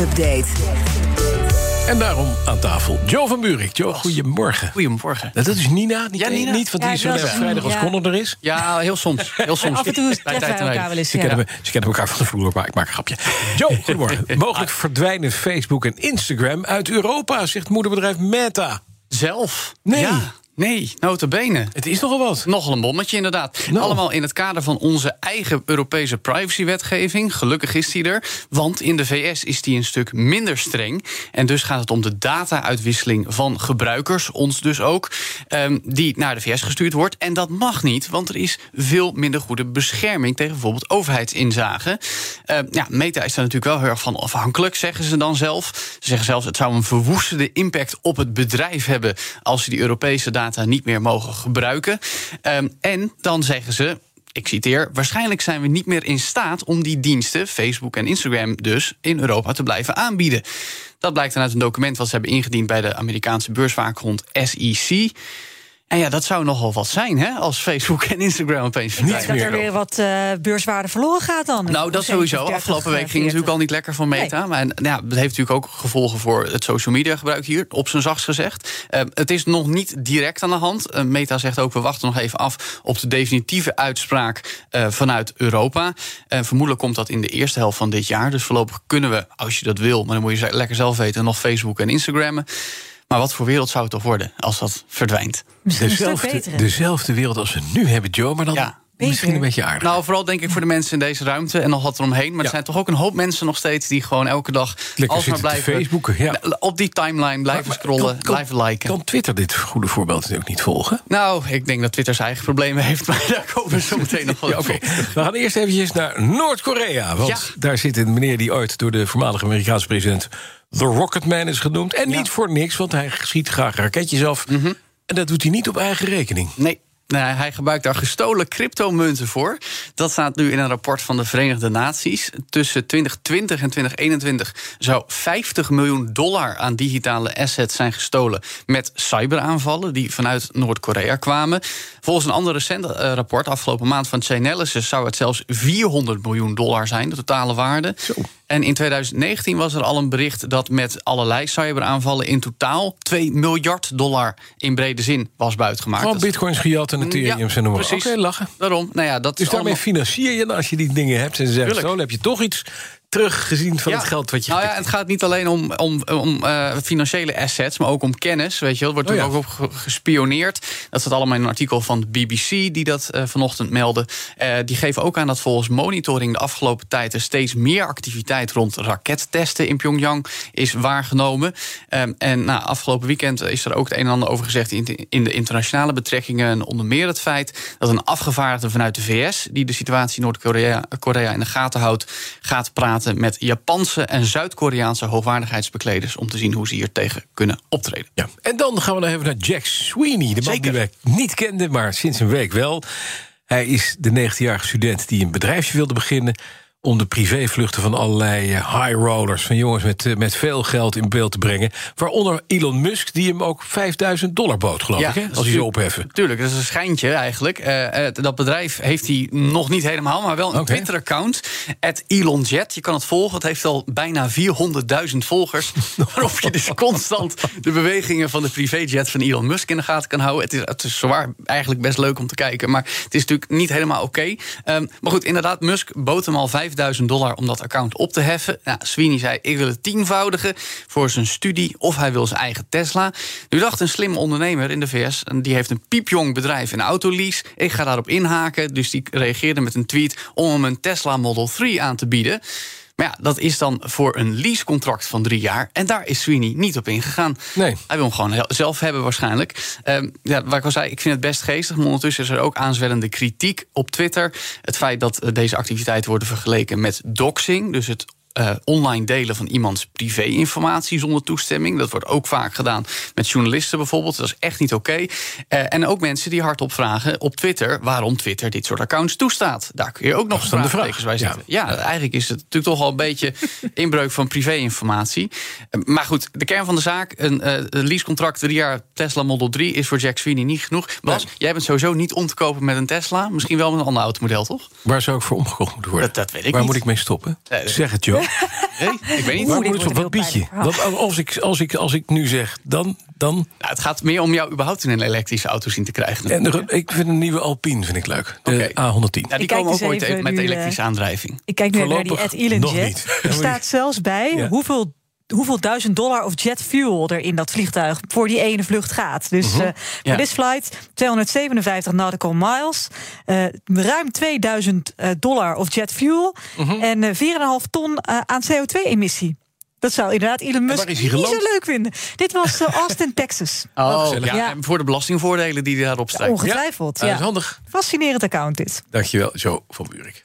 Update. En daarom aan tafel Joe van Buurik. Joe, goedemorgen. Goedemorgen. Nou, dat is Nina, niet, Ja, Nina. niet want die is zo vrijdag als ja. Connor er is. Ja, heel soms. Heel soms. Af en toe treffen tijd wij elkaar wel eens. Ze, ja. kennen, ze kennen elkaar van de vloer, maar ik maak een grapje. Joe, goedemorgen. Mogelijk verdwijnen Facebook en Instagram uit Europa, zegt moederbedrijf Meta. Zelf? Nee. Ja, nee, notabene. Het is nogal wat. Nogal een bommetje, inderdaad. Nou. Allemaal in het kader van onze eigen Europese privacywetgeving. Gelukkig is die er. Want in de VS is die een stuk minder streng. En dus gaat het om de data-uitwisseling van gebruikers, ons dus ook, ehm, die naar de VS gestuurd wordt. En dat mag niet, want er is veel minder goede bescherming tegen bijvoorbeeld overheidsinzagen. Ehm, ja, Meta is daar natuurlijk wel heel erg van afhankelijk, zeggen ze dan zelf. Ze zeggen zelfs het zou een verwoestende impact op het bedrijf hebben als ze die Europese data niet meer mogen gebruiken. Ehm, en dan zeggen ze. Ik citeer: Waarschijnlijk zijn we niet meer in staat om die diensten, Facebook en Instagram dus, in Europa te blijven aanbieden. Dat blijkt dan uit een document wat ze hebben ingediend bij de Amerikaanse beurswaakhond SEC. En ja, dat zou nogal wat zijn, hè, als Facebook en Instagram opeens verdwijnen. Dat er weer wat eh, beurswaarde verloren gaat dan. Nou, dat sowieso. 30, Afgelopen week ging het 40. natuurlijk al niet lekker voor Meta. Maar en, ja, dat heeft natuurlijk ook gevolgen voor het social media gebruik hier, op zijn zachtst gezegd. Eh, het is nog niet direct aan de hand. Eh, Meta zegt ook, we wachten nog even af op de definitieve uitspraak eh, vanuit Europa. Eh, vermoedelijk komt dat in de eerste helft van dit jaar. Dus voorlopig kunnen we, als je dat wil, maar dan moet je lekker zelf weten, nog Facebook en Instagrammen. Maar wat voor wereld zou het toch worden als dat verdwijnt? Misschien Dezelfde, dezelfde wereld als we nu hebben, Joe, maar dan Ja. misschien een beetje aardig. Nou, vooral denk ik voor de mensen in deze ruimte en nog wat eromheen. Maar Ja. er zijn toch ook een hoop mensen nog steeds die gewoon elke dag Lekker alsmaar blijven Facebooken, ja. op die timeline blijven Maar scrollen, kan- kan- blijven liken. Kan Twitter dit goede voorbeeld natuurlijk niet volgen? Nou, ik denk dat Twitter zijn eigen problemen heeft, maar daar komen we zo meteen nog wel Ja, op. oké. We gaan eerst eventjes naar Noord-Korea. Want Ja. daar zit een meneer die ooit door de voormalige Amerikaanse president... The Rocketman is genoemd. En niet voor niks, want hij schiet graag raketjes af. Mhm. En dat doet hij niet op eigen rekening. Nee. Nee, hij gebruikt daar gestolen cryptomunten voor. Dat staat nu in een rapport van de Verenigde Naties. Tussen 2020 en 2021 zou 50 miljoen dollar aan digitale assets zijn gestolen met cyberaanvallen die vanuit Noord-Korea kwamen. Volgens een ander recent eh, rapport afgelopen maand van Chainalysis zou het zelfs 400 miljoen dollar zijn, de totale waarde. En in 2019 was er al een bericht dat met allerlei cyberaanvallen in totaal 2 miljard dollar in brede zin was buitgemaakt. Gewoon is- bitcoins gejat en Ethereum en noem maar. precies. Oké, lachen. Daarom, nou ja, dat Dus is daarmee allemaal- financier je, als je die dingen hebt... en ze zeggen, Tuurlijk. zo, dan heb je toch iets teruggezien van Ja. het geld wat je... Nou ja, het gaat niet alleen om, om, om eh, financiële assets, maar ook om kennis. Weet je, er wordt Oh ja. ook op ge- gespioneerd. Dat staat allemaal in een artikel van de BBC die dat eh, vanochtend meldde. Eh, die geven ook aan dat volgens monitoring de afgelopen tijd er steeds meer activiteit rond rakettesten in Pyongyang is waargenomen. En nou, afgelopen weekend is er ook het een en ander over gezegd in, in de internationale betrekkingen. En onder meer het feit dat een afgevaardigde vanuit de VS, die de situatie in Noord-Korea Korea in de gaten houdt, gaat praten met Japanse en Zuid-Koreaanse hoogwaardigheidsbekleders om te zien hoe ze hier tegen kunnen optreden. Ja. En dan gaan we nog even naar Jack Sweeney. De man Zeker. die wij niet kenden, maar sinds een week wel. Hij is de 19-jarige student die een bedrijfje wilde beginnen... om de privévluchten van allerlei eh, high rollers... van jongens met, eh, met veel geld in beeld te brengen. Waaronder Elon Musk, die hem ook 5000 dollar bood, geloof ik, hè, als hij ze opheffen. Tuurlijk, dat is een schijntje eigenlijk. Eh, dat bedrijf heeft hij nog niet helemaal, maar wel een. Twitter-account. ElonJet, je kan het volgen. Het heeft al bijna 400.000 volgers. waarop je dus constant de bewegingen van de privéjet van Elon Musk in de gaten kan houden. Het is, het is zwaar eigenlijk best leuk om te kijken. Maar het is natuurlijk niet helemaal oké. Ehm, maar goed, inderdaad, Musk bood hem al 5000 dollar om dat account op te heffen. Nou, Sweeney zei, ik wil het tienvoudigen voor zijn studie... of hij wil zijn eigen Tesla. Nu dacht een slimme ondernemer in de VS... en die heeft een piepjong bedrijf in autolease. Ik ga daarop inhaken. Dus die reageerde met een tweet om hem een Tesla Model 3 aan te bieden... Maar ja, dat is dan voor een leasecontract van drie jaar. En daar is Sweeney niet op ingegaan. Nee. Hij wil hem gewoon zelf hebben waarschijnlijk. Ehm, ja, waar ik al zei, ik vind het best geestig. Maar ondertussen is er ook aanzwellende kritiek op Twitter. Het feit dat eh, deze activiteiten worden vergeleken met doxing. Dus het eh, online delen van iemands privé-informatie zonder toestemming. Dat wordt ook vaak gedaan met journalisten bijvoorbeeld. Dat is echt niet oké. Eh, en ook mensen die hardop vragen op Twitter... waarom Twitter dit soort accounts toestaat. Daar kun je ook nog Afstaande vraagtekens bij vraag, zetten. Ja. eigenlijk is het natuurlijk toch al een beetje inbreuk van privé-informatie. Eh, Maar goed, de kern van de zaak: een leasecontract drie jaar Tesla Model 3 is voor Jack Sweeney niet genoeg. Bas, Nee. jij bent sowieso niet om te kopen met een Tesla. Misschien wel met een ander automodel, toch? Waar zou ik voor omgekocht moeten worden? Dat- dat weet ik Waar niet. moet ik mee stoppen? Zeg het, joh. Nee, ik weet niet. Oeh, Waar moet ik Wat bied je? Want als ik, als, ik, als ik nu zeg, dan... dan Nou, het gaat meer om jou überhaupt in een elektrische auto zien te krijgen. en de- ik vind een nieuwe Alpine vind ik leuk. De Oké. A110. Ja, die komen ook ooit even met nu, elektrische aandrijving. Ik kijk nu naar die Ed Elon nog Jet. Er staat zelfs bij Ja. hoeveel, hoeveel duizend dollar of jet fuel er in dat vliegtuig voor die ene vlucht gaat. Dus Mhm. eh, voor Ja. this flight 257 nautical miles, eh, ruim 2000 eh, dollar of jet fuel Mhm. en eh, 4,5 ton aan CO2-emissie. Dat zou inderdaad Elon Musk niet zo leuk vinden. Dit was Austin, Texas. Oh, ja, Ja. en voor de belastingvoordelen die hij daarop strijkt. Ongetwijfeld. Ja, dat Ja, is handig. Fascinerend account dit. Dankjewel, Jo van Buurik.